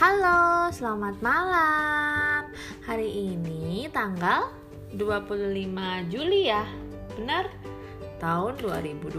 Halo, selamat malam. Hari ini tanggal 25 Juli ya. Benar? Tahun 2020.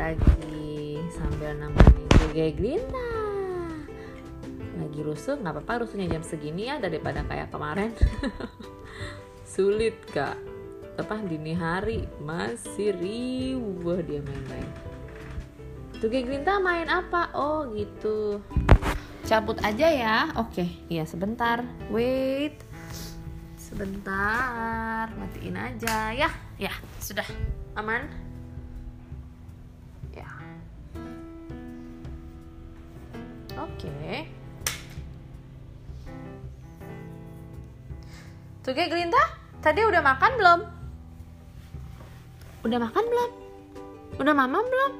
Lagi sambil nemenin juga Glinda. Lagi rusuh, nggak apa-apa rusuhnya jam segini ya daripada kayak kemarin. Sulit kak. Apa dini hari masih riuh dia main-main. Tuh Glinda main apa? Oh gitu cabut aja ya. Oke. Iya sebentar. Wait. Sebentar. Matiin aja. Ya ya. Sudah. Aman? Ya. Oke. Tuh kayak Glinda? Tadi udah makan belum? Udah makan belum? Udah mama belum?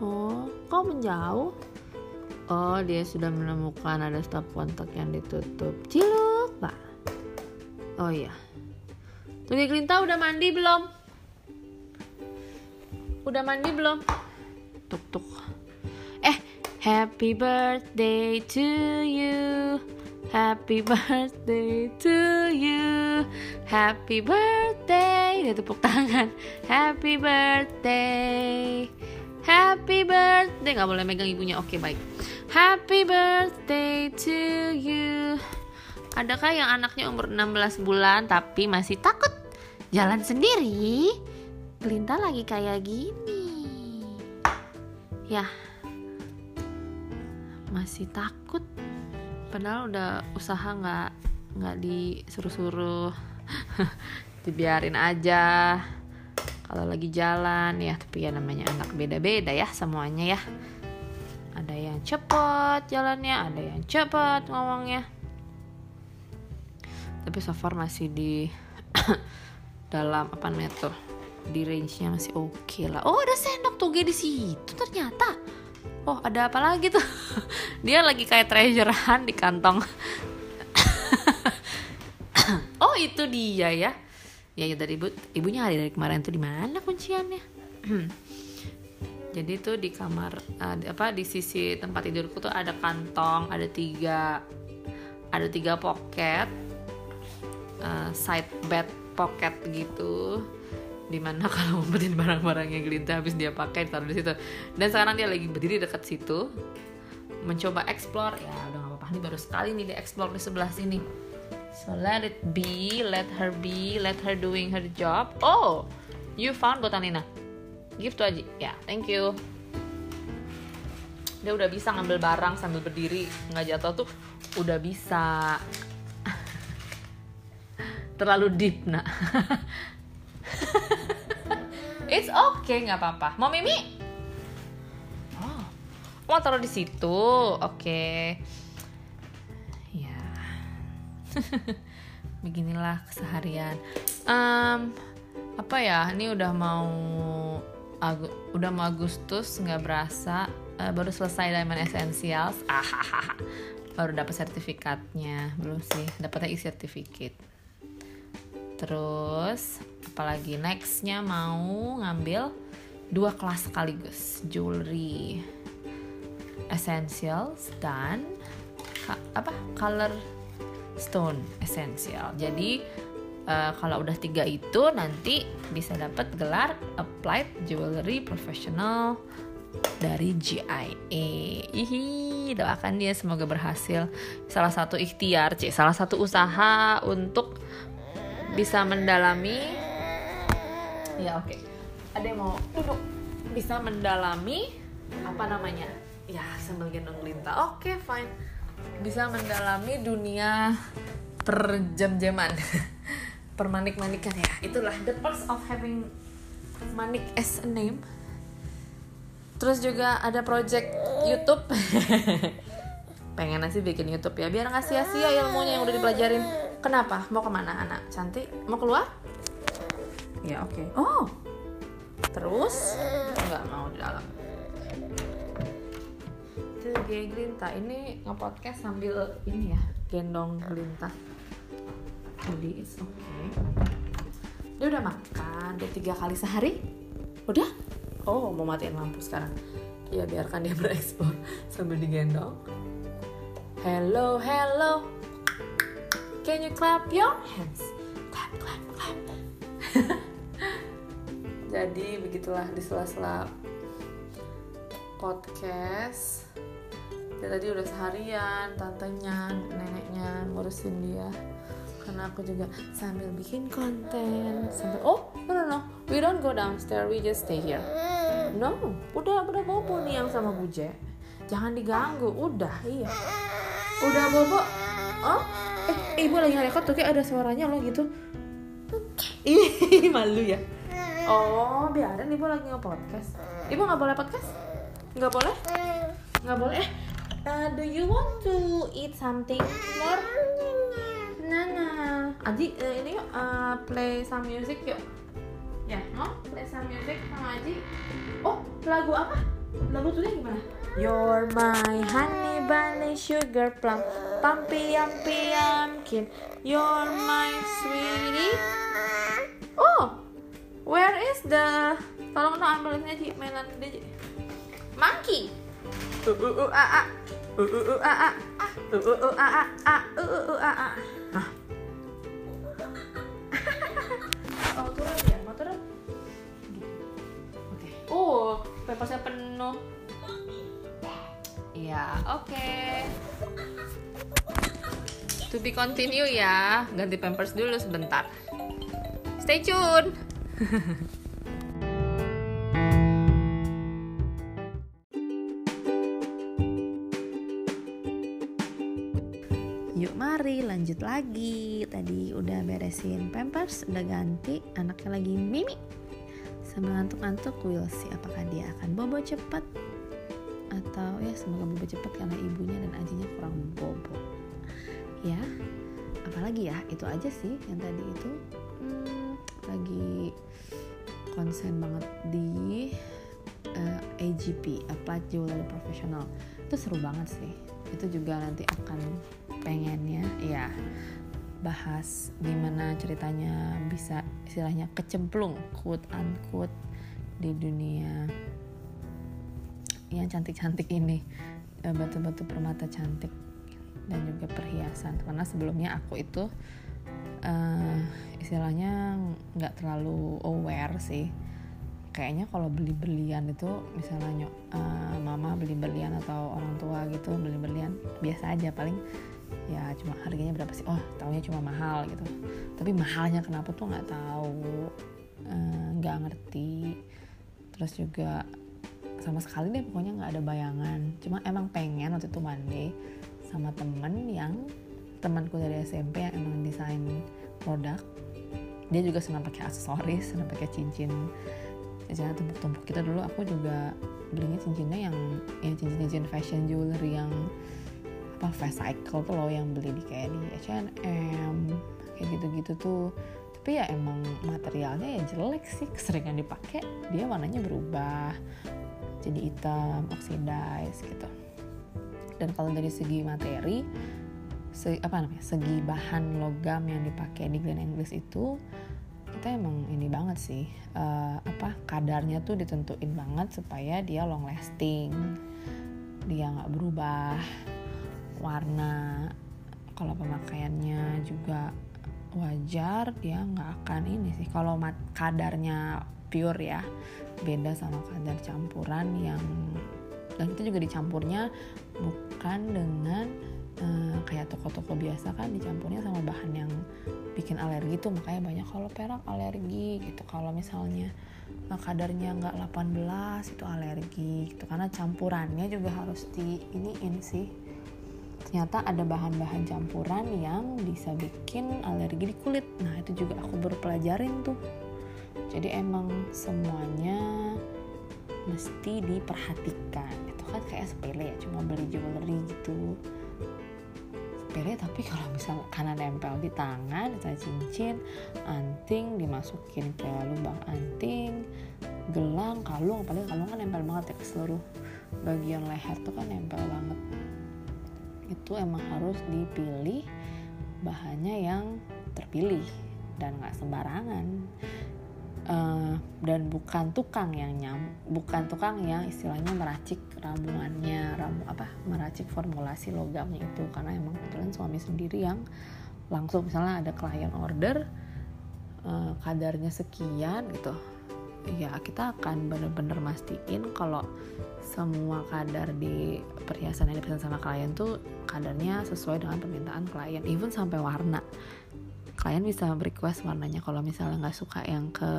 Oh kok menjauh Oh, dia sudah menemukan ada stop kontak yang ditutup. Ciluk, Pak. Oh iya. Tunggu Glinta udah mandi belum? Udah mandi belum? Tuk tuk. Eh, happy birthday to you. Happy birthday to you. Happy birthday. Dia tepuk tangan. Happy birthday. Happy birthday nggak boleh megang ibunya oke baik Happy birthday to you. Adakah yang anaknya umur 16 bulan tapi masih takut jalan sendiri? Gelinta lagi kayak gini. Ya Masih takut. Padahal udah usaha nggak nggak disuruh-suruh. Dibiarin aja. Kalau lagi jalan ya tapi ya namanya anak beda-beda ya semuanya ya ada yang cepet jalannya ada yang cepet ngomongnya. Tapi so far masih di dalam apa namanya tuh di range nya masih oke okay lah. Oh ada sendok tuh di situ ternyata. Oh ada apa lagi tuh? Dia lagi kayak treasure hunt di kantong. Oh itu dia ya. Ya, ya dari ibu ibunya hari dari kemarin tuh di mana kunciannya jadi tuh di kamar uh, apa di sisi tempat tidurku tuh ada kantong ada tiga ada tiga pocket uh, side bed pocket gitu di mana kalau ngumpetin barang-barangnya Glinda habis dia pakai taruh di situ dan sekarang dia lagi berdiri dekat situ mencoba explore ya udah gak apa-apa ini baru sekali nih dia explore di sebelah sini So let it be, let her be, let her doing her job. Oh, you found botanina. Give to Aji. Ya, yeah, thank you. Dia udah bisa ngambil barang sambil berdiri, nggak jatuh tuh udah bisa. Terlalu deep, nak. It's okay, nggak apa-apa. Mau Mimi? Oh, mau taruh di situ. Oke. Okay beginilah keseharian um, apa ya ini udah mau Agu, udah mau Agustus nggak berasa uh, baru selesai Diamond Essentials. Ah baru dapat sertifikatnya. Belum sih dapatnya e certificate. Terus apalagi nextnya mau ngambil dua kelas sekaligus. Jewelry essentials dan apa? Color stone essential. Jadi uh, kalau udah tiga itu nanti bisa dapat gelar Applied Jewelry Professional dari GIA. Ihi, doakan dia semoga berhasil. Salah satu ikhtiar, cik, salah satu usaha untuk bisa mendalami. Ya oke. Okay. Ada yang mau duduk bisa mendalami apa namanya? Ya sambil gendong lintah. Oke, okay, fine bisa mendalami dunia perjam-jaman permanik-manikan ya. Itulah the perks of having manik as a name. Terus juga ada project YouTube. Pengen sih bikin YouTube ya biar nggak sia-sia ilmunya yang udah dipelajarin. Kenapa? Mau ke mana anak? Cantik? Mau keluar? Ya oke. Okay. oh! Terus? Nggak mau di dalam. G Glinta. Ini ngepodcast sambil ini ya gendong Glinta jadi it's okay dia udah makan dia tiga kali sehari. Udah? Oh mau matiin lampu sekarang? Ya biarkan dia bereksplor sambil digendong. Hello hello. Can you clap your hands? Clap clap clap. Jadi begitulah di sela-sela podcast. Dia tadi udah seharian tantenya neneknya ngurusin dia karena aku juga sambil bikin konten. Sambil oh no no no. We don't go downstairs we just stay here. No udah udah bobo nih yang sama buje jangan diganggu udah iya. Udah bobo. Oh eh ibu lagi ngerekod tuh kayak ada suaranya loh gitu. Ih malu ya. Oh biarin ibu lagi nge-podcast. Ibu nggak boleh podcast? Nggak boleh? Nggak boleh? Eh uh, do you want to eat something more Nana. Aji uh, ini yuk uh, play some music yuk. Ya. Mau? Play some music sama Aji. Oh lagu apa? Lagu tuh gimana? You're my honey bunny sugar plum. Pumpy yumpy pumpkin You're my sweetie. Oh Where is the Tolong dong ambilin aja mainan dia aja Monkey. Uh uh uh a a Uh uh uh a a Uh uh uh a a a Uh uh uh a a Hah? Oh turun ya? Mau turun? Oke Oh pempasnya penuh Iya, oke. To be continue ya. Ganti pampers dulu sebentar. Stay tune. beresin pampers, udah ganti, anaknya lagi mimi. Sambil ngantuk-ngantuk, we'll see apakah dia akan bobo cepat atau ya semoga bobo cepat karena ibunya dan ajinya kurang bobo. Ya apalagi ya itu aja sih yang tadi itu. Hmm, lagi konsen banget di uh, AGP Applied Jewelry Professional. Itu seru banget sih. Itu juga nanti akan pengennya ya bahas gimana ceritanya bisa istilahnya kecemplung quote unquote di dunia yang cantik-cantik ini. Batu-batu permata cantik dan juga perhiasan. Karena sebelumnya aku itu uh, istilahnya nggak terlalu aware sih. Kayaknya kalau beli berlian itu misalnya uh, mama beli berlian atau orang tua gitu beli berlian biasa aja. Paling ya cuma harganya berapa sih? Oh tahunya cuma mahal gitu. Tapi mahalnya kenapa tuh nggak tahu. Nggak uh, ngerti. Terus juga sama sekali deh pokoknya nggak ada bayangan. Cuma emang pengen waktu itu mandi sama temen yang temanku dari SMP yang emang desain produk. Dia juga senang pakai aksesoris senang pakai cincin. Cincin tumpuk-tumpuk. Kita dulu aku juga belinya cincinnya yang ya cincin-cincin fashion jewelry yang apa fast cycle tuh loh yang beli di kayak di H&M kayak gitu-gitu tuh tapi ya emang materialnya ya jelek sih keseringan dipakai dia warnanya berubah jadi hitam, oxidize gitu. Dan kalau dari segi materi, se, apa namanya, segi bahan logam yang dipakai di Glen English itu kita emang ini banget sih, uh, apa kadarnya tuh ditentuin banget supaya dia long lasting, dia nggak berubah warna. Kalau pemakaiannya juga wajar, dia nggak akan ini sih. Kalau kadarnya pure ya beda sama kadar campuran yang dan itu juga dicampurnya bukan dengan uh, kayak toko-toko biasa kan dicampurnya sama bahan yang bikin alergi tuh makanya banyak kalau perak alergi gitu kalau misalnya uh, kadarnya nggak 18 itu alergi gitu karena campurannya juga harus di iniin sih ternyata ada bahan-bahan campuran yang bisa bikin alergi di kulit. Nah itu juga aku baru pelajarin tuh. Jadi emang semuanya mesti diperhatikan. Itu kan kayak sepele ya cuma beli jewelry gitu. Sepele tapi kalau misal karena nempel di tangan misalnya cincin anting dimasukin ke lubang anting gelang kalung apalagi kalung kan nempel banget ya ke seluruh bagian leher tuh kan nempel banget itu emang harus dipilih bahannya yang terpilih dan nggak sembarangan. Uh, dan bukan tukang yang nyam bukan tukang yang istilahnya meracik ramuannya ramu apa meracik formulasi logamnya itu. Karena emang kebetulan suami sendiri yang langsung misalnya ada klien order uh, kadarnya sekian gitu ya kita akan bener-bener mastiin kalau semua kadar di perhiasan yang dipesan sama klien tuh kadarnya sesuai dengan permintaan klien even sampai warna. Klien bisa request warnanya. Kalau misalnya nggak suka yang ke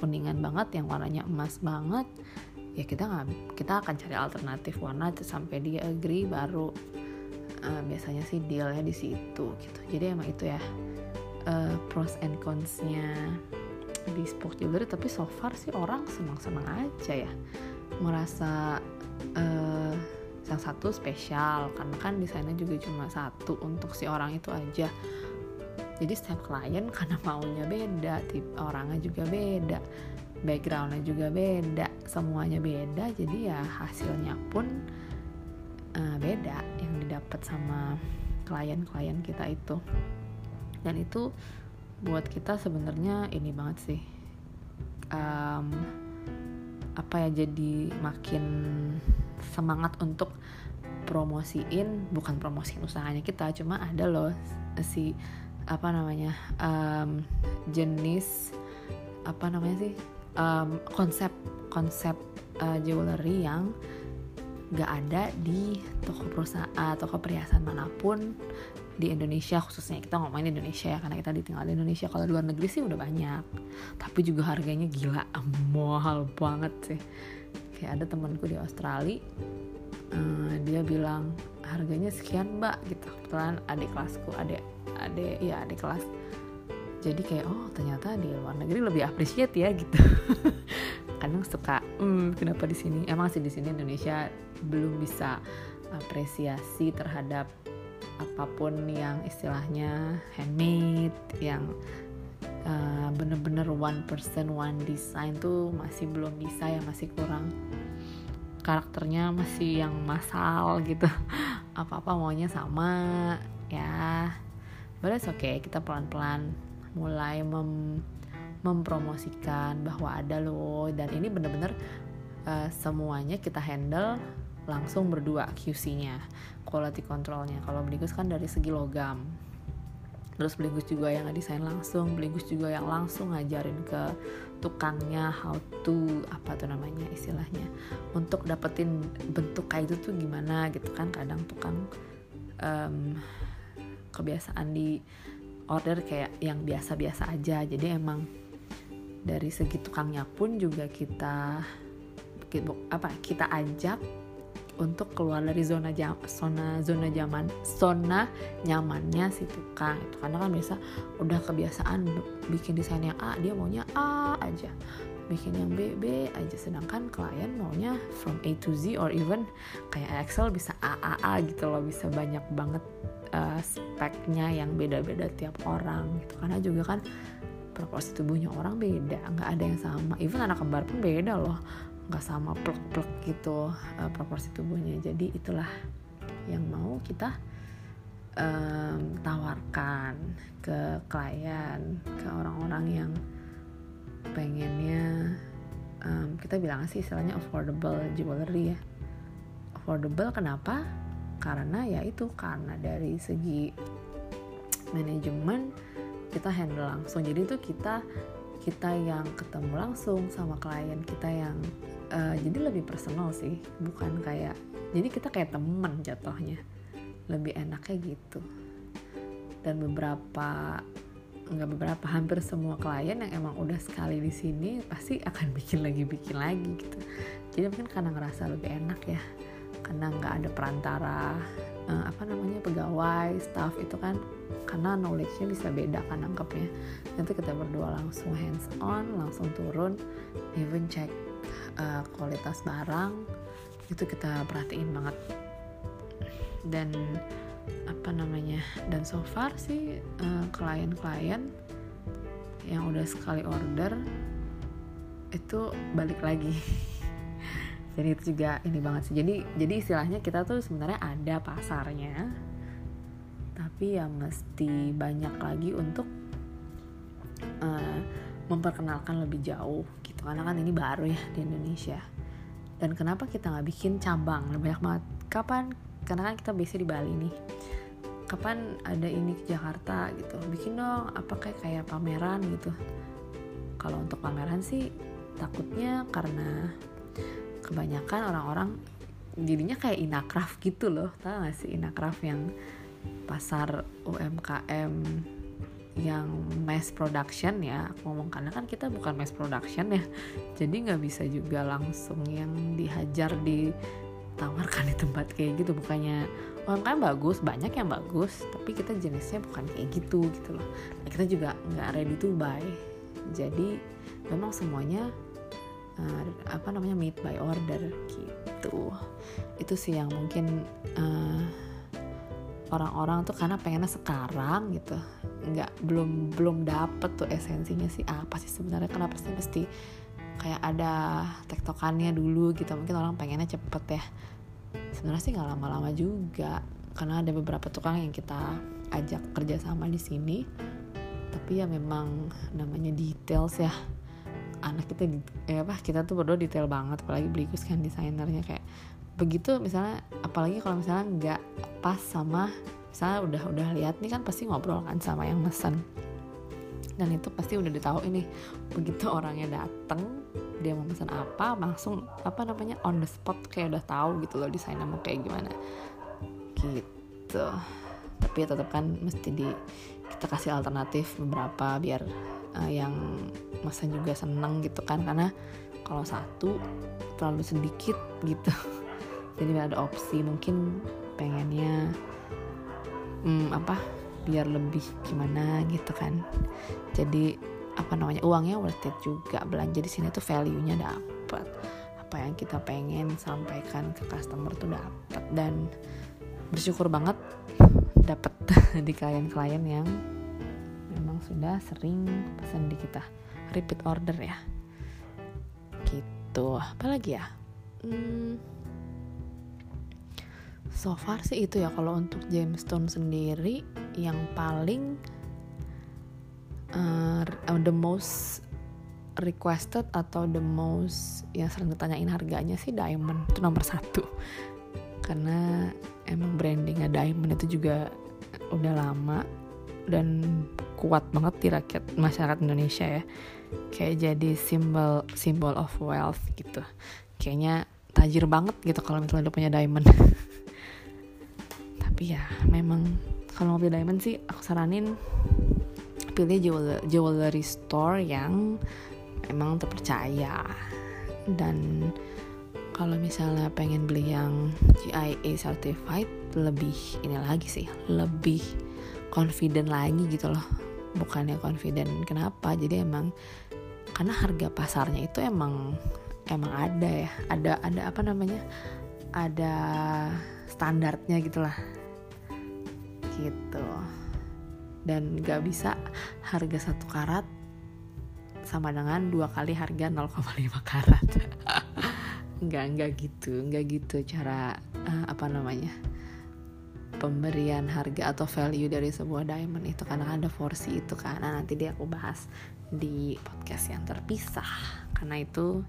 kuningan banget yang warnanya emas banget ya kita nggak kita akan cari alternatif warna sampai dia agree baru uh, biasanya sih dealnya di situ gitu. Jadi emang itu ya uh, pros and consnya di spoke jewelry tapi so far sih orang senang-senang aja ya. Merasa uh, satu spesial karena kan desainnya juga cuma satu untuk si orang itu aja. Jadi setiap klien karena maunya beda tipe orangnya juga beda backgroundnya juga beda semuanya beda jadi ya hasilnya pun uh, beda yang didapat sama klien-klien kita itu. Dan itu buat kita sebenarnya ini banget sih. Um, apa ya jadi makin semangat untuk promosiin bukan promosiin usahanya kita cuma ada loh si apa namanya um, jenis apa namanya sih um, konsep konsep uh, jewelry yang gak ada di toko perusahaan toko perhiasan mana pun di Indonesia khususnya kita ngomongin Indonesia ya karena kita ditinggal di Indonesia. Kalau luar negeri sih udah banyak. Tapi juga harganya gila mahal banget sih. Kayak ada temanku di Australia uh, dia bilang harganya sekian mbak gitu. Kebetulan adik kelasku adik adik ya adik kelas. Jadi kayak oh ternyata di luar negeri lebih appreciate ya gitu. Kadang suka hmm, kenapa di sini? Emang sih di sini Indonesia belum bisa apresiasi terhadap apa pun yang istilahnya handmade yang uh, bener-bener one person one design tuh masih belum bisa ya masih kurang. Karakternya masih yang masal gitu. Apa-apa maunya sama ya. But oke okay kita pelan-pelan mulai mem mempromosikan bahwa ada loh. Dan ini bener-bener uh, semuanya kita handle langsung berdua QC-nya quality controlnya. Kalau beligus kan dari segi logam. Terus beligus juga yang desain langsung beligus juga yang langsung ngajarin ke tukangnya how to apa tuh namanya istilahnya untuk dapetin bentuk kayak itu tuh gimana gitu kan. Kadang tukang um, kebiasaan di order kayak yang biasa-biasa aja. Jadi emang dari segi tukangnya pun juga kita apa kita ajak untuk keluar dari zona jam, zona zona zaman zona nyamannya si tukang itu. Karena kan biasa udah kebiasaan bikin desain yang A dia maunya A aja. Bikin yang B B aja. Sedangkan klien maunya from A to Z or even kayak Excel bisa A A A gitu loh. Bisa banyak banget uh, speknya yang beda-beda tiap orang gitu. Karena juga kan proporsi tubuhnya orang beda. Nggak ada yang sama. Even anak kembar pun beda loh nggak sama plek-plek gitu uh, proporsi tubuhnya. Jadi itulah yang mau kita um, tawarkan ke klien ke orang-orang yang pengennya um, kita bilang sih istilahnya affordable jewelry ya. Affordable kenapa? Karena ya itu karena dari segi manajemen kita handle langsung. Jadi itu kita kita yang ketemu langsung sama klien kita yang uh, jadi lebih personal sih bukan kayak jadi kita kayak temen jatuhnya. Lebih enaknya gitu. Dan beberapa nggak beberapa hampir semua klien yang emang udah sekali di sini pasti akan bikin lagi bikin lagi gitu. Jadi mungkin karena ngerasa lebih enak ya. Karena nggak ada perantara uh, apa namanya pegawai staff itu kan karena knowledge-nya bisa beda kan nangkepnya nanti kita berdua langsung hands on langsung turun even check uh, kualitas barang itu kita perhatiin banget. Dan apa namanya dan so far sih eh, klien-klien yang udah sekali order itu balik lagi. Jadi itu juga ini banget sih. Jadi jadi istilahnya kita tuh sebenarnya ada pasarnya tapi ya mesti banyak lagi untuk uh, memperkenalkan lebih jauh karena kan ini baru ya di Indonesia. Dan kenapa kita nggak bikin cabang? Banyak banget. Kapan? Karena kan kita biasa di Bali nih. Kapan ada ini ke Jakarta gitu? Bikin dong. Apa kayak kayak pameran gitu? Kalau untuk pameran sih takutnya karena kebanyakan orang-orang jadinya kayak inakraf gitu loh. Tau gak sih inakraf yang pasar UMKM yang mass production ya aku ngomong karena kan kita bukan mass production ya. Jadi nggak bisa juga langsung yang dihajar ditawarkan di tempat kayak gitu. Bukannya UMKM bagus banyak yang bagus tapi kita jenisnya bukan kayak gitu gitu loh. Nah, kita juga nggak ready to buy. Jadi memang semuanya uh, apa namanya made by order gitu. Itu sih yang mungkin uh, orang-orang tuh karena pengennya sekarang gitu. Nggak belum belum dapet tuh esensinya sih apa sih sebenarnya kenapa sih mesti kayak ada tektokannya dulu gitu. Mungkin orang pengennya cepet ya. Sebenarnya sih nggak lama-lama juga karena ada beberapa tukang yang kita ajak kerjasama di sini. Tapi ya memang namanya details ya. Anak kita eh apa kita tuh berdua detail banget apalagi belikus kan desainernya kayak begitu misalnya apalagi kalau misalnya nggak pas sama misalnya udah udah lihat nih kan pasti ngobrol kan sama yang mesen. Dan itu pasti udah ditahu ini begitu orangnya dateng dia mau pesan apa langsung apa namanya on the spot kayak udah tahu gitu loh desainnya mau kayak gimana. Gitu. Tapi ya tetap kan mesti di kita kasih alternatif beberapa biar uh, yang masa juga seneng gitu kan. Karena kalau satu terlalu sedikit gitu jadi ada opsi. Mungkin pengennya hmm, apa biar lebih gimana gitu kan. Jadi apa namanya uangnya worth it juga. Belanja di sini tuh value nya dapat apa yang kita pengen sampaikan ke customer tuh dapat dan bersyukur banget dapat di klien-klien yang memang sudah sering pesan di kita. Repeat order ya. Gitu. Apalagi ya? Hmm, so far sih itu ya kalau untuk Jamestown sendiri yang paling uh, the most requested atau the most yang sering ditanyain harganya sih diamond. Itu nomor satu. Karena emang brandingnya diamond itu juga udah lama dan kuat banget di rakyat masyarakat Indonesia ya. Kayak jadi simbol simbol of wealth gitu. Kayaknya tajir banget gitu kalau misalnya udah punya diamond tapi ya memang kalau mau pilih diamond sih aku saranin pilih jewelry store yang emang terpercaya. Dan kalau misalnya pengen beli yang GIA certified lebih ini lagi sih lebih confident lagi gitu loh. Bukannya confident kenapa? Jadi emang karena harga pasarnya itu emang emang ada ya. Ada ada apa namanya? Ada standarnya gitulah gitu. Dan gak bisa harga satu karat sama dengan dua kali harga 0,5 karat. Nggak nggak gitu nggak gitu cara uh, apa namanya pemberian harga atau value dari sebuah diamond itu karena ada porsi itu kan. Nah, nanti dia aku bahas di podcast yang terpisah. Karena itu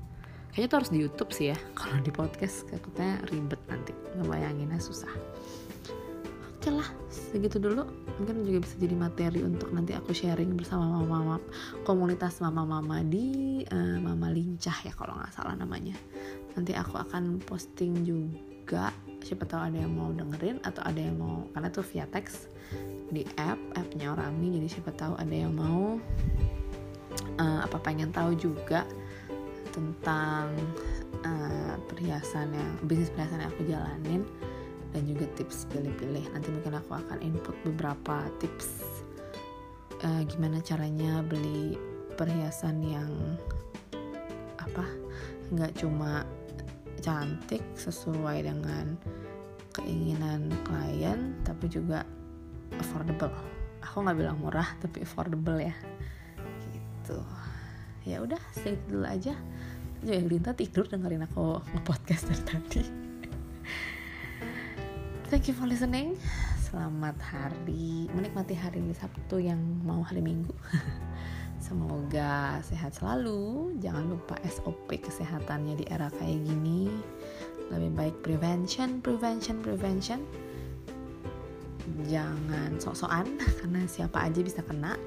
kayaknya tuh harus di YouTube sih ya. Kalau di podcast kayaknya ribet nanti. Ngebayanginnya susah oke lah segitu dulu. Mungkin juga bisa jadi materi untuk nanti aku sharing bersama mama-mama komunitas mama-mama di uh, mama lincah ya kalau nggak salah namanya. Nanti aku akan posting juga. Siapa tahu ada yang mau dengerin atau ada yang mau karena tuh via teks di app appnya Orami jadi siapa tahu ada yang mau uh, apa pengen tahu juga tentang uh, perhiasan yang bisnis perhiasan yang aku jalanin dan juga tips pilih-pilih. Nanti mungkin aku akan input beberapa tips uh, gimana caranya beli perhiasan yang apa nggak cuma cantik sesuai dengan keinginan klien tapi juga affordable. Aku nggak bilang murah tapi affordable ya. Gitu. Ya udah segitu dulu aja. Jadi Linta tidur dengerin aku nge-podcast dari tadi Thank you for listening. Selamat hari menikmati hari Sabtu yang mau hari Minggu. Semoga sehat selalu. Jangan lupa SOP kesehatannya di era kayak gini. Lebih baik prevention, prevention, prevention. Jangan sok-sokan karena siapa aja bisa kena.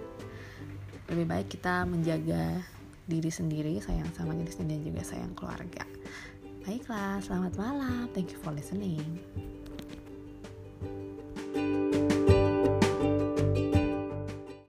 Lebih baik kita menjaga diri sendiri, sayang sama diri sendiri dan juga sayang keluarga. Baiklah, selamat malam. Thank you for listening.